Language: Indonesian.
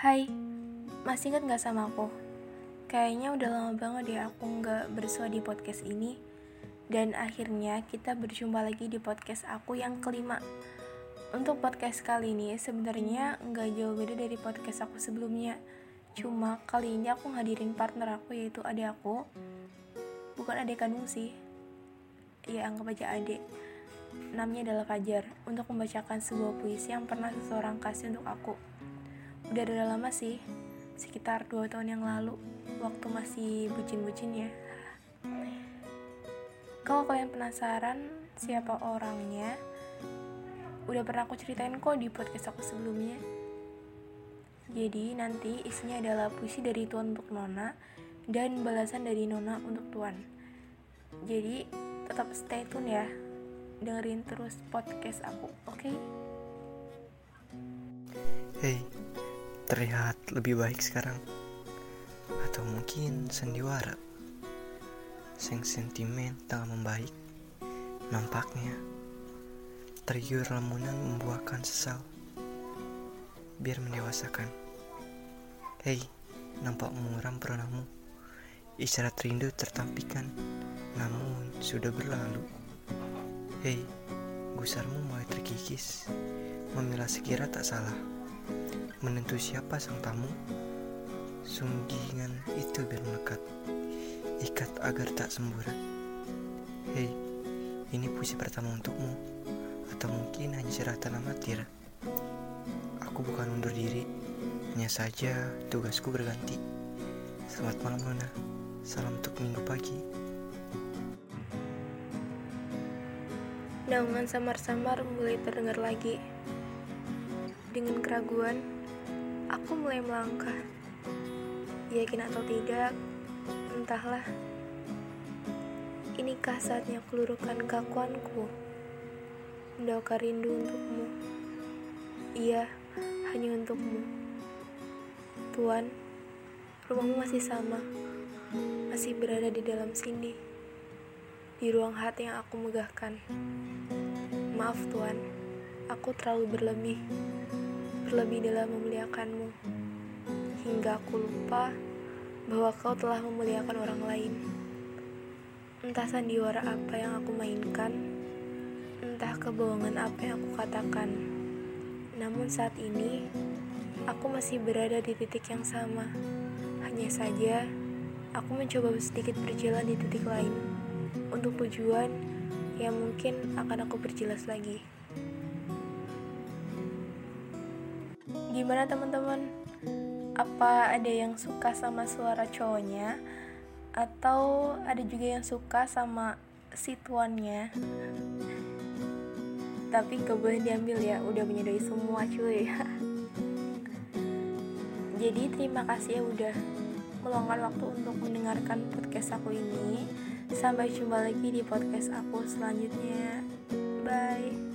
Hai, masih ingat gak sama aku? Kayaknya udah lama banget ya aku gak bersua di podcast ini. Dan akhirnya kita berjumpa lagi di podcast aku yang kelima. Untuk podcast kali ini sebenarnya nggak jauh beda dari podcast aku sebelumnya. Cuma kali ini aku ngadirin partner aku yaitu adik aku. Bukan adik kandung sih. Ya anggap aja adik. Namanya adalah Fajar Untuk membacakan sebuah puisi yang pernah seseorang kasih untuk aku Udah ada lama sih Sekitar 2 tahun yang lalu Waktu masih bucin-bucin ya Kalau kalian penasaran siapa orangnya Udah pernah aku ceritain kok di podcast aku sebelumnya jadi nanti isinya adalah puisi dari Tuan untuk Nona dan balasan dari Nona untuk Tuan. Jadi tetap stay tune ya, dengerin terus podcast aku, oke? Okay? Hey, terlihat lebih baik sekarang, atau mungkin sandiwara. Sentimen tengah membaik, nampaknya tergiur lamunan membuahkan sesal biar mendewasakan. Hei, nampak muram peronamu. Isyarat rindu tertampikan, namun sudah berlalu. Hei, gusarmu mulai terkikis, memilah sekira tak salah. Menentu siapa sang tamu, sunggingan itu biar melekat, ikat agar tak semburat. Hei, ini puisi pertama untukmu, atau mungkin hanya cerita amatir aku bukan undur diri, hanya saja tugasku berganti. Selamat malam Luna, salam untuk minggu pagi. Naungan samar-samar mulai terdengar lagi. Dengan keraguan, aku mulai melangkah. Yakin atau tidak, entahlah. Inikah saatnya kelurukan kakuanku? Mendoakan rindu untukmu. Iya, hanya untukmu. Tuan, rumahmu masih sama, masih berada di dalam sini, di ruang hati yang aku megahkan. Maaf Tuan, aku terlalu berlebih, berlebih dalam memuliakanmu, hingga aku lupa bahwa kau telah memuliakan orang lain. Entah sandiwara apa yang aku mainkan, entah kebohongan apa yang aku katakan namun saat ini, aku masih berada di titik yang sama. Hanya saja, aku mencoba sedikit berjalan di titik lain untuk tujuan yang mungkin akan aku perjelas lagi. Gimana teman-teman? Apa ada yang suka sama suara cowoknya? Atau ada juga yang suka sama situannya? tapi gak boleh diambil ya udah menyadari semua cuy jadi terima kasih ya udah meluangkan waktu untuk mendengarkan podcast aku ini sampai jumpa lagi di podcast aku selanjutnya bye